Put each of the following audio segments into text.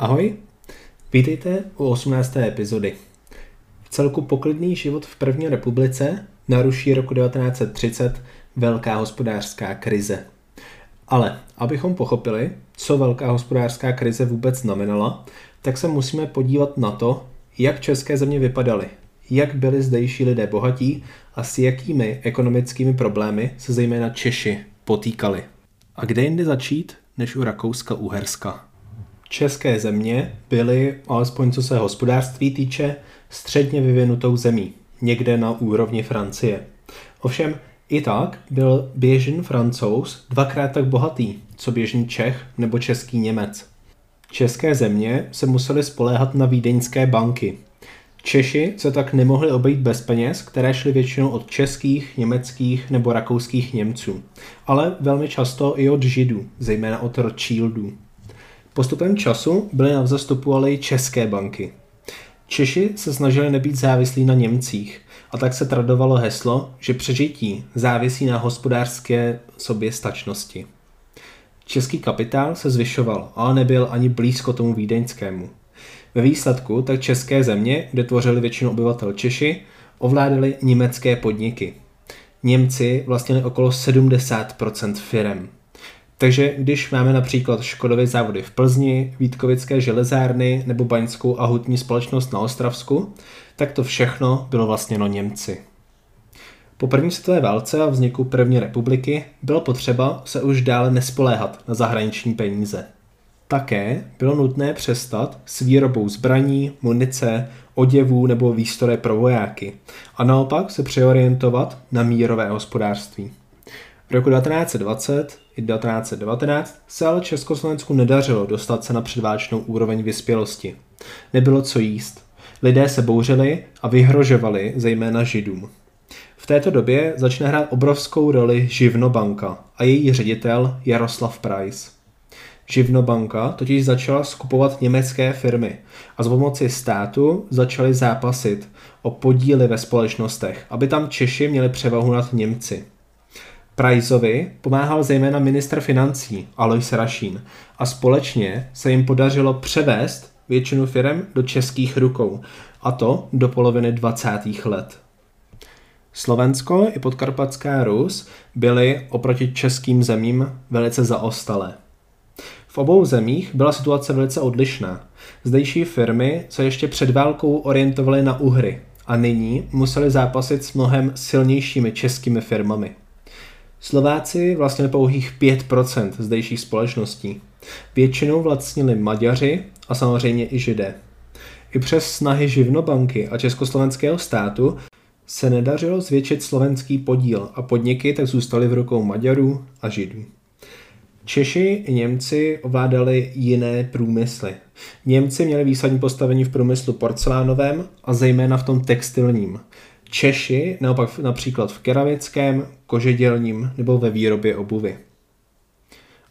Ahoj, vítejte u 18. epizody. V celku poklidný život v první republice naruší roku 1930 velká hospodářská krize. Ale abychom pochopili, co velká hospodářská krize vůbec znamenala, tak se musíme podívat na to, jak české země vypadaly, jak byli zdejší lidé bohatí a s jakými ekonomickými problémy se zejména Češi potýkali. A kde jinde začít, než u Rakouska-Uherska? České země byly, alespoň co se hospodářství týče, středně vyvinutou zemí, někde na úrovni Francie. Ovšem i tak byl běžný francouz dvakrát tak bohatý, co běžný Čech nebo český Němec. České země se musely spoléhat na vídeňské banky. Češi se tak nemohli obejít bez peněz, které šly většinou od českých, německých nebo rakouských Němců, ale velmi často i od Židů, zejména od Rothschildů. Postupem času byly na vzestupu ale i české banky. Češi se snažili nebýt závislí na Němcích a tak se tradovalo heslo, že přežití závisí na hospodářské soběstačnosti. Český kapitál se zvyšoval, ale nebyl ani blízko tomu vídeňskému. Ve výsledku tak české země, kde tvořili většinu obyvatel Češi, ovládali německé podniky. Němci vlastnili okolo 70% firem. Takže když máme například Škodové závody v Plzni, Vítkovické železárny nebo Baňskou a hutní společnost na Ostravsku, tak to všechno bylo vlastněno Němci. Po první světové válce a vzniku první republiky bylo potřeba se už dále nespoléhat na zahraniční peníze. Také bylo nutné přestat s výrobou zbraní, munice, oděvů nebo výstroje pro vojáky a naopak se přeorientovat na mírové hospodářství. V roku 1920 i 1919 se ale Československu nedařilo dostat se na předváčnou úroveň vyspělosti. Nebylo co jíst. Lidé se bouřili a vyhrožovali zejména židům. V této době začne hrát obrovskou roli Živnobanka a její ředitel Jaroslav Price. Živnobanka totiž začala skupovat německé firmy a z pomoci státu začaly zápasit o podíly ve společnostech, aby tam Češi měli převahu nad Němci. Priceovi pomáhal zejména ministr financí Alois Rašín a společně se jim podařilo převést většinu firm do českých rukou, a to do poloviny 20. let. Slovensko i podkarpatská Rus byly oproti českým zemím velice zaostalé. V obou zemích byla situace velice odlišná. Zdejší firmy se ještě před válkou orientovaly na Uhry a nyní museli zápasit s mnohem silnějšími českými firmami. Slováci vlastnili pouhých 5% zdejších společností. Většinou vlastnili Maďaři a samozřejmě i Židé. I přes snahy Živnobanky a Československého státu se nedařilo zvětšit slovenský podíl a podniky tak zůstaly v rukou Maďarů a Židů. Češi i Němci ovládali jiné průmysly. Němci měli výsadní postavení v průmyslu porcelánovém a zejména v tom textilním. Češi naopak například v keramickém, kožedělním nebo ve výrobě obuvy.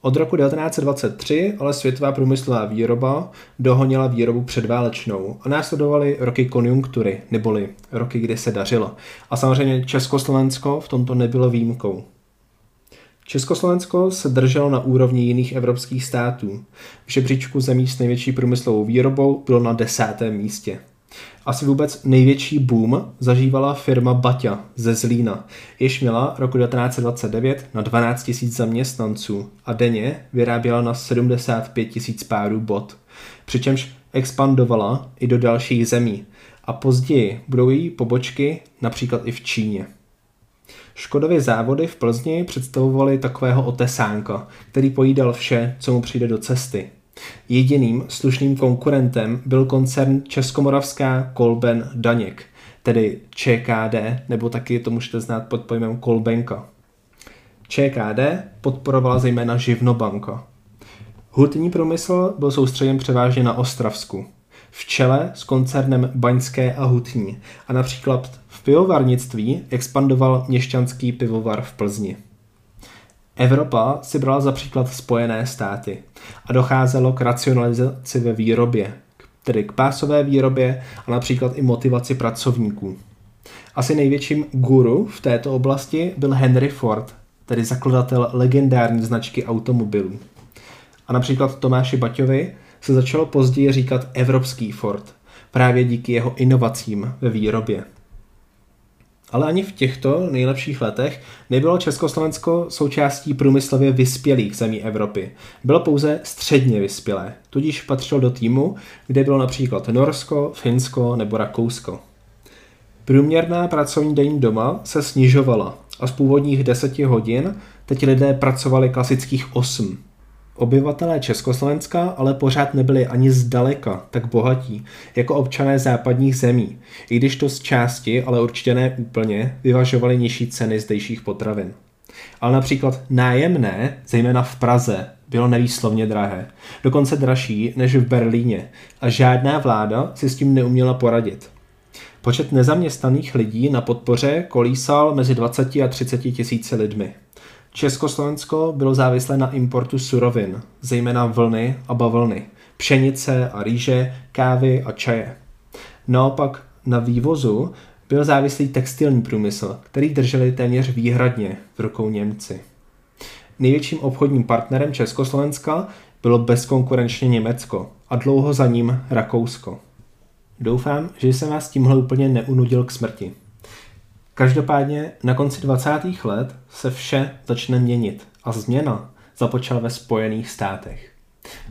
Od roku 1923 ale světová průmyslová výroba dohonila výrobu předválečnou a následovaly roky konjunktury, neboli roky, kdy se dařilo. A samozřejmě Československo v tomto nebylo výjimkou. Československo se drželo na úrovni jiných evropských států. V žebříčku zemí s největší průmyslovou výrobou bylo na desátém místě. Asi vůbec největší boom zažívala firma Baťa ze Zlína, jež měla roku 1929 na 12 000 zaměstnanců a denně vyráběla na 75 000 párů bot, přičemž expandovala i do dalších zemí a později budou její pobočky například i v Číně. Škodovy závody v Plzni představovaly takového otesánka, který pojídal vše, co mu přijde do cesty. Jediným slušným konkurentem byl koncern Českomoravská Kolben Daněk, tedy ČKD, nebo taky to můžete znát pod pojmem Kolbenka. ČKD podporovala zejména Živnobanka. Hutní průmysl byl soustředěn převážně na Ostravsku, v čele s koncernem Baňské a Hutní a například v pivovarnictví expandoval měšťanský pivovar v Plzni. Evropa si brala za příklad Spojené státy a docházelo k racionalizaci ve výrobě, tedy k pásové výrobě a například i motivaci pracovníků. Asi největším guru v této oblasti byl Henry Ford, tedy zakladatel legendární značky automobilů. A například Tomáši Baťovi se začalo později říkat Evropský Ford, právě díky jeho inovacím ve výrobě. Ale ani v těchto nejlepších letech nebylo Československo součástí průmyslově vyspělých zemí Evropy. Bylo pouze středně vyspělé, tudíž patřilo do týmu, kde bylo například Norsko, Finsko nebo Rakousko. Průměrná pracovní den doma se snižovala a z původních 10 hodin teď lidé pracovali klasických 8. Obyvatelé Československa ale pořád nebyli ani zdaleka tak bohatí jako občané západních zemí, i když to z části, ale určitě ne úplně, vyvažovali nižší ceny zdejších potravin. Ale například nájemné, zejména v Praze, bylo nevýslovně drahé, dokonce dražší než v Berlíně a žádná vláda si s tím neuměla poradit. Počet nezaměstnaných lidí na podpoře kolísal mezi 20 a 30 tisíci lidmi. Československo bylo závislé na importu surovin, zejména vlny a bavlny, pšenice a rýže, kávy a čaje. Naopak na vývozu byl závislý textilní průmysl, který drželi téměř výhradně v rukou Němci. Největším obchodním partnerem Československa bylo bezkonkurenčně Německo a dlouho za ním Rakousko. Doufám, že jsem vás tímhle úplně neunudil k smrti. Každopádně na konci 20. let se vše začne měnit a změna započala ve Spojených státech.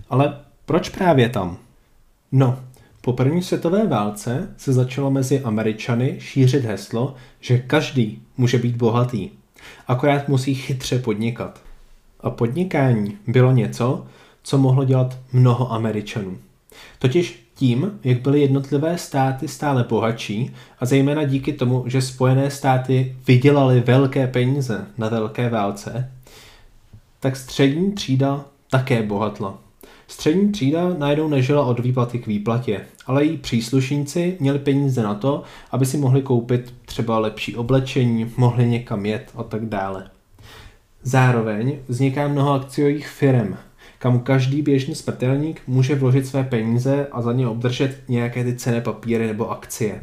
Ale proč právě tam? No, po první světové válce se začalo mezi Američany šířit heslo, že každý může být bohatý, akorát musí chytře podnikat. A podnikání bylo něco, co mohlo dělat mnoho Američanů. Totiž tím, jak byly jednotlivé státy stále bohatší a zejména díky tomu, že Spojené státy vydělaly velké peníze na velké válce, tak střední třída také bohatla. Střední třída najednou nežila od výplaty k výplatě, ale její příslušníci měli peníze na to, aby si mohli koupit třeba lepší oblečení, mohli někam jet a tak dále. Zároveň vzniká mnoho akciových firm, kam každý běžný smrtelník může vložit své peníze a za ně obdržet nějaké ty cené papíry nebo akcie.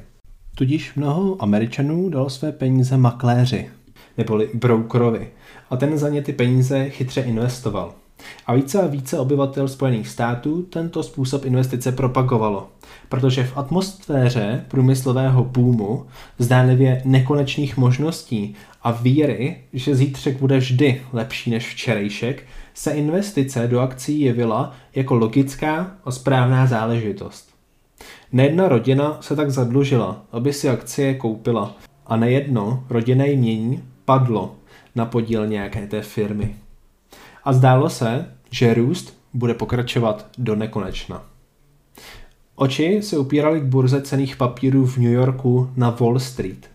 Tudíž mnoho Američanů dalo své peníze makléři, neboli brokerovi, a ten za ně ty peníze chytře investoval. A více a více obyvatel Spojených států tento způsob investice propagovalo, protože v atmosféře průmyslového boomu, zdánlivě nekonečných možností a víry, že zítřek bude vždy lepší než včerejšek, se investice do akcí jevila jako logická a správná záležitost. Nejedna rodina se tak zadlužila, aby si akcie koupila a nejedno rodinné jmění padlo na podíl nějaké té firmy. A zdálo se, že růst bude pokračovat do nekonečna. Oči se upíraly k burze cených papírů v New Yorku na Wall Street.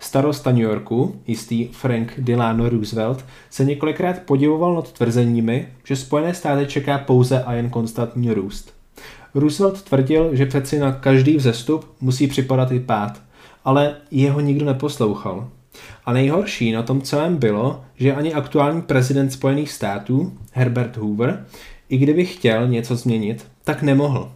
Starosta New Yorku, jistý Frank Delano Roosevelt, se několikrát podivoval nad tvrzeními, že Spojené státy čeká pouze a jen konstantní růst. Roosevelt tvrdil, že přeci na každý vzestup musí připadat i pád, ale jeho nikdo neposlouchal. A nejhorší na tom celém bylo, že ani aktuální prezident Spojených států, Herbert Hoover, i kdyby chtěl něco změnit, tak nemohl.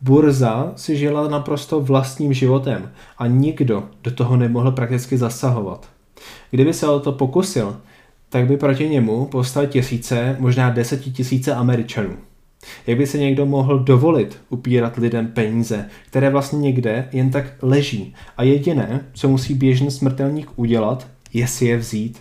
Burza si žila naprosto vlastním životem a nikdo do toho nemohl prakticky zasahovat. Kdyby se o to pokusil, tak by proti němu povstal tisíce, možná desetitisíce Američanů. Jak by se někdo mohl dovolit upírat lidem peníze, které vlastně někde jen tak leží a jediné, co musí běžný smrtelník udělat, je si je vzít.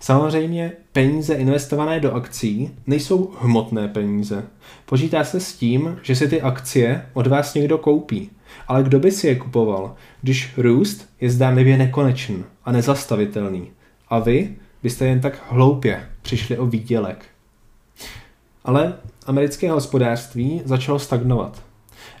Samozřejmě peníze investované do akcí nejsou hmotné peníze. Počítá se s tím, že si ty akcie od vás někdo koupí. Ale kdo by si je kupoval, když růst je zdánlivě nekonečný a nezastavitelný a vy byste jen tak hloupě přišli o výdělek. Ale americké hospodářství začalo stagnovat.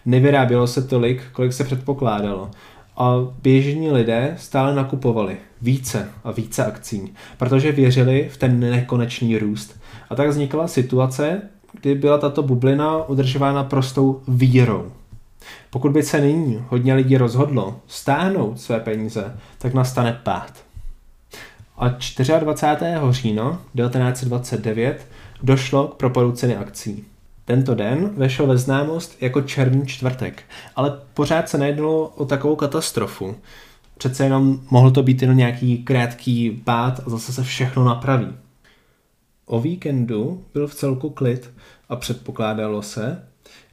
Nevyrábělo se tolik, kolik se předpokládalo a běžní lidé stále nakupovali více a více akcí, protože věřili v ten nekonečný růst. A tak vznikla situace, kdy byla tato bublina udržována prostou vírou. Pokud by se nyní hodně lidí rozhodlo stáhnout své peníze, tak nastane pád. A 24. října 1929 došlo k propadu ceny akcí. Tento den vešel ve známost jako černý čtvrtek, ale pořád se nejednalo o takovou katastrofu. Přece jenom mohl to být jen nějaký krátký pád a zase se všechno napraví. O víkendu byl v celku klid a předpokládalo se,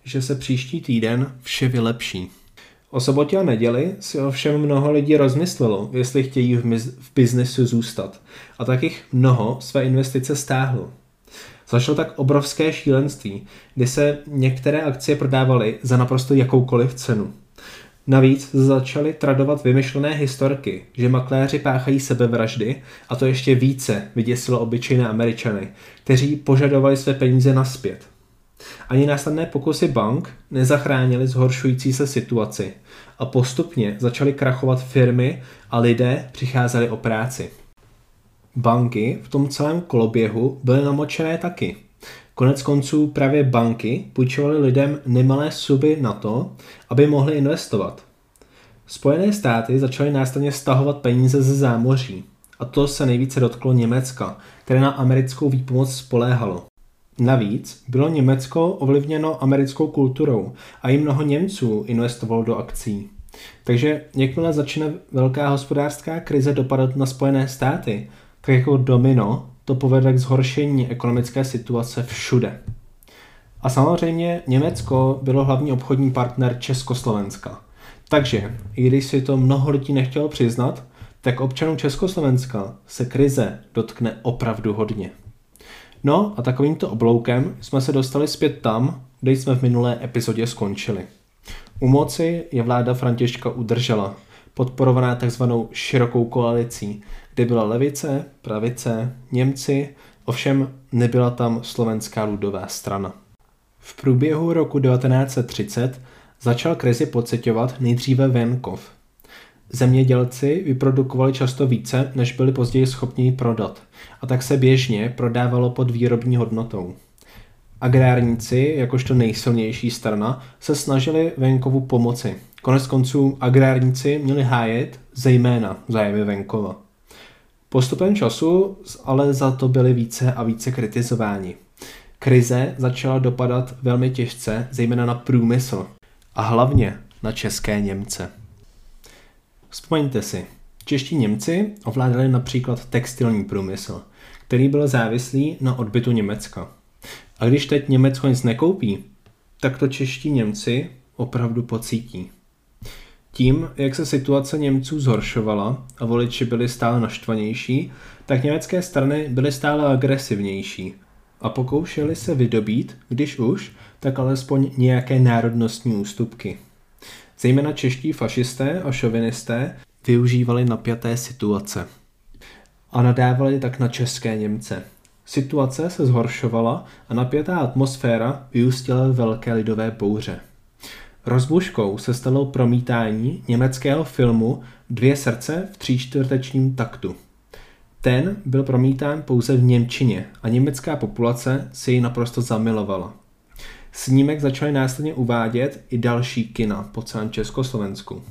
že se příští týden vše vylepší. O sobotě a neděli si ovšem mnoho lidí rozmyslelo, jestli chtějí v, miz- v biznesu zůstat. A tak jich mnoho své investice stáhlo. Zašlo tak obrovské šílenství, kdy se některé akcie prodávaly za naprosto jakoukoliv cenu. Navíc začaly tradovat vymyšlené historky, že makléři páchají sebevraždy a to ještě více vyděsilo obyčejné američany, kteří požadovali své peníze naspět. Ani následné pokusy bank nezachránili zhoršující se situaci a postupně začaly krachovat firmy a lidé přicházeli o práci. Banky v tom celém koloběhu byly namočené taky. Konec konců právě banky půjčovaly lidem nemalé suby na to, aby mohli investovat. Spojené státy začaly následně stahovat peníze ze zámoří a to se nejvíce dotklo Německa, které na americkou výpomoc spoléhalo. Navíc bylo Německo ovlivněno americkou kulturou a i mnoho Němců investovalo do akcí. Takže jakmile začne velká hospodářská krize dopadat na Spojené státy, tak jako domino to povede k zhoršení ekonomické situace všude. A samozřejmě Německo bylo hlavní obchodní partner Československa. Takže, i když si to mnoho lidí nechtělo přiznat, tak občanů Československa se krize dotkne opravdu hodně. No a takovýmto obloukem jsme se dostali zpět tam, kde jsme v minulé epizodě skončili. U moci je vláda Františka udržela, podporovaná takzvanou širokou koalicí, kde byla levice, pravice, Němci, ovšem nebyla tam slovenská ludová strana. V průběhu roku 1930 začal krizi pocitovat nejdříve venkov. Zemědělci vyprodukovali často více, než byli později schopni prodat a tak se běžně prodávalo pod výrobní hodnotou. Agrárníci, jakožto nejsilnější strana, se snažili venkovu pomoci. Konec konců agrárníci měli hájet zejména zájmy venkova. Postupem času ale za to byli více a více kritizováni. Krize začala dopadat velmi těžce, zejména na průmysl a hlavně na české Němce. Vzpomeňte si, čeští Němci ovládali například textilní průmysl, který byl závislý na odbytu Německa. A když teď Německo nic nekoupí, tak to čeští Němci opravdu pocítí. Tím, jak se situace Němců zhoršovala a voliči byli stále naštvanější, tak německé strany byly stále agresivnější a pokoušeli se vydobít, když už, tak alespoň nějaké národnostní ústupky. Zejména čeští fašisté a šovinisté využívali napjaté situace a nadávali tak na české Němce. Situace se zhoršovala a napjatá atmosféra vyústila velké lidové bouře. Rozbuškou se stalo promítání německého filmu Dvě srdce v tříčtvrtečním taktu. Ten byl promítán pouze v Němčině a německá populace si ji naprosto zamilovala. Snímek začaly následně uvádět i další kina po celém Československu.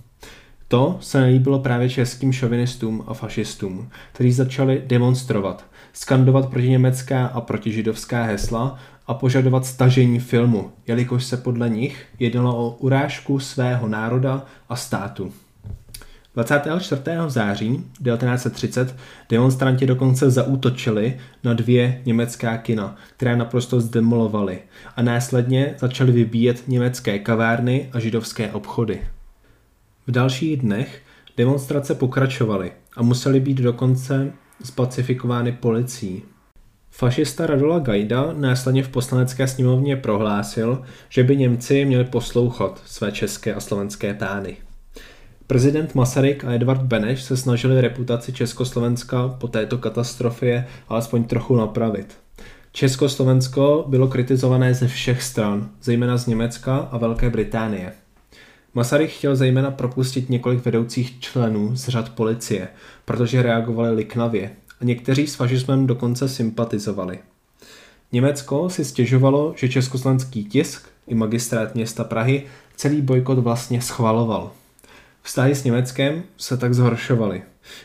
To se nelíbilo právě českým šovinistům a fašistům, kteří začali demonstrovat, skandovat proti německá a protižidovská hesla a požadovat stažení filmu, jelikož se podle nich jednalo o urážku svého národa a státu. 24. září 1930 demonstranti dokonce zaútočili na dvě německá kina, které naprosto zdemolovali a následně začali vybíjet německé kavárny a židovské obchody. V dalších dnech demonstrace pokračovaly a musely být dokonce spacifikovány policií. Fašista Radola Gajda následně v poslanecké sněmovně prohlásil, že by Němci měli poslouchat své české a slovenské pány. Prezident Masaryk a Edvard Beneš se snažili reputaci Československa po této katastrofě alespoň trochu napravit. Československo bylo kritizované ze všech stran, zejména z Německa a Velké Británie. Masaryk chtěl zejména propustit několik vedoucích členů z řad policie, protože reagovali liknavě a někteří s fašismem dokonce sympatizovali. Německo si stěžovalo, že československý tisk i magistrát města Prahy celý bojkot vlastně schvaloval. Vztahy s Německem se tak zhoršovaly.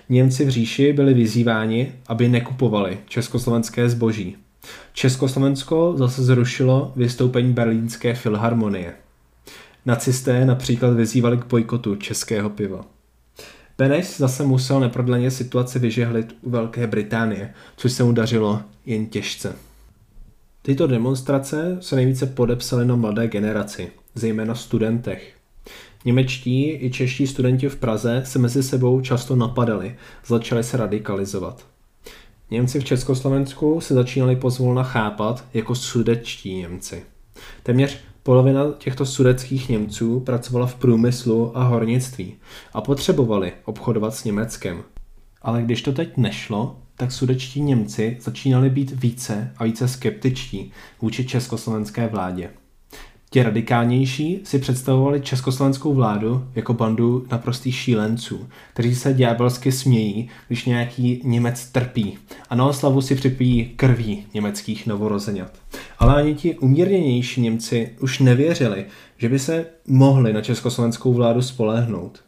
Němci v říši byli vyzýváni, aby nekupovali československé zboží. Československo zase zrušilo vystoupení berlínské filharmonie. Nacisté například vyzývali k bojkotu českého piva. Beneš zase musel neprodleně situaci vyžehlit u Velké Británie, což se mu dařilo jen těžce. Tyto demonstrace se nejvíce podepsaly na mladé generaci, zejména studentech. Němečtí i čeští studenti v Praze se mezi sebou často napadali, začali se radikalizovat. Němci v Československu se začínali pozvolna chápat jako sudečtí Němci. Téměř polovina těchto sudeckých Němců pracovala v průmyslu a hornictví a potřebovali obchodovat s Německem. Ale když to teď nešlo, tak sudečtí Němci začínali být více a více skeptičtí vůči československé vládě. Ti radikálnější si představovali československou vládu jako bandu naprostých šílenců, kteří se ďábelsky smějí, když nějaký Němec trpí a na oslavu si připíjí krví německých novorozenat. Ale ani ti umírněnější Němci už nevěřili, že by se mohli na československou vládu spolehnout.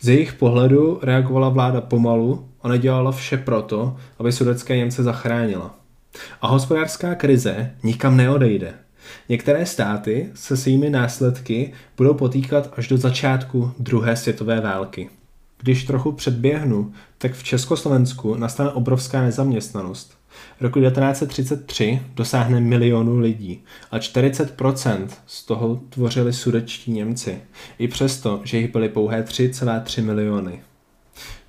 Z jejich pohledu reagovala vláda pomalu a nedělala vše proto, aby sudecké Němce zachránila. A hospodářská krize nikam neodejde. Některé státy se svými následky budou potýkat až do začátku druhé světové války. Když trochu předběhnu, tak v Československu nastane obrovská nezaměstnanost. Roku 1933 dosáhne milionu lidí a 40% z toho tvořili sudečtí Němci, i přesto, že jich byly pouhé 3,3 miliony.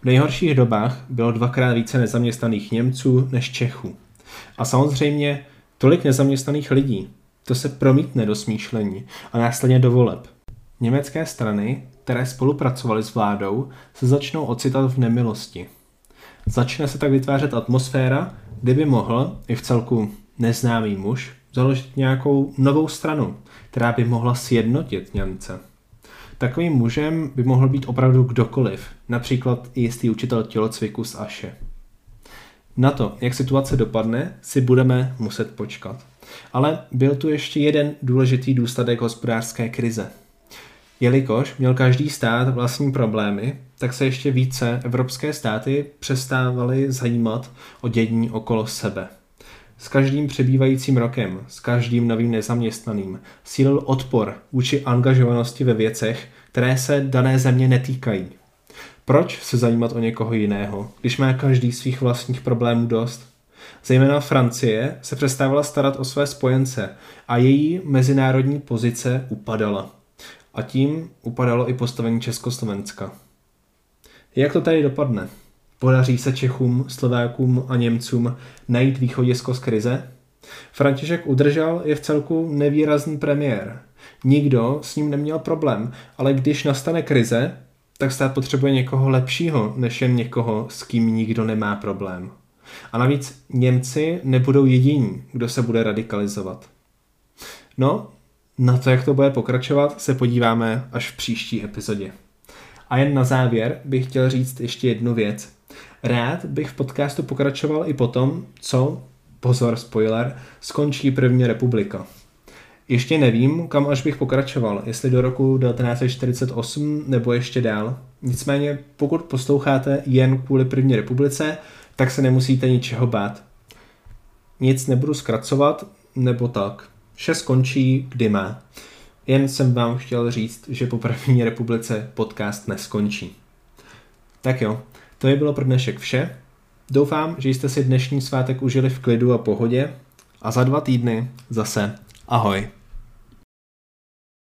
V nejhorších dobách bylo dvakrát více nezaměstnaných Němců než Čechů. A samozřejmě tolik nezaměstnaných lidí. To se promítne do smýšlení a následně do voleb. Německé strany, které spolupracovaly s vládou, se začnou ocitat v nemilosti. Začne se tak vytvářet atmosféra, kde by mohl, i v celku neznámý muž, založit nějakou novou stranu, která by mohla sjednotit Němce. Takovým mužem by mohl být opravdu kdokoliv, například i jistý učitel tělocviku z Aše. Na to, jak situace dopadne, si budeme muset počkat. Ale byl tu ještě jeden důležitý důsledek hospodářské krize. Jelikož měl každý stát vlastní problémy, tak se ještě více evropské státy přestávaly zajímat o dění okolo sebe. S každým přebývajícím rokem, s každým novým nezaměstnaným, sílil odpor vůči angažovanosti ve věcech, které se dané země netýkají. Proč se zajímat o někoho jiného, když má každý svých vlastních problémů dost? Zejména Francie se přestávala starat o své spojence a její mezinárodní pozice upadala. A tím upadalo i postavení Československa. Jak to tady dopadne? Podaří se Čechům, Slovákům a Němcům najít východisko z krize? František udržel je v celku nevýrazný premiér. Nikdo s ním neměl problém, ale když nastane krize, tak stát potřebuje někoho lepšího, než jen někoho, s kým nikdo nemá problém. A navíc Němci nebudou jediní, kdo se bude radikalizovat. No, na to, jak to bude pokračovat, se podíváme až v příští epizodě. A jen na závěr bych chtěl říct ještě jednu věc. Rád bych v podcastu pokračoval i potom, co, pozor, spoiler, skončí první republika. Ještě nevím, kam až bych pokračoval, jestli do roku 1948 nebo ještě dál. Nicméně, pokud posloucháte jen kvůli první republice, tak se nemusíte ničeho bát. Nic nebudu zkracovat, nebo tak. Vše skončí, kdy má. Jen jsem vám chtěl říct, že po první republice podcast neskončí. Tak jo, to je bylo pro dnešek vše. Doufám, že jste si dnešní svátek užili v klidu a pohodě a za dva týdny zase ahoj.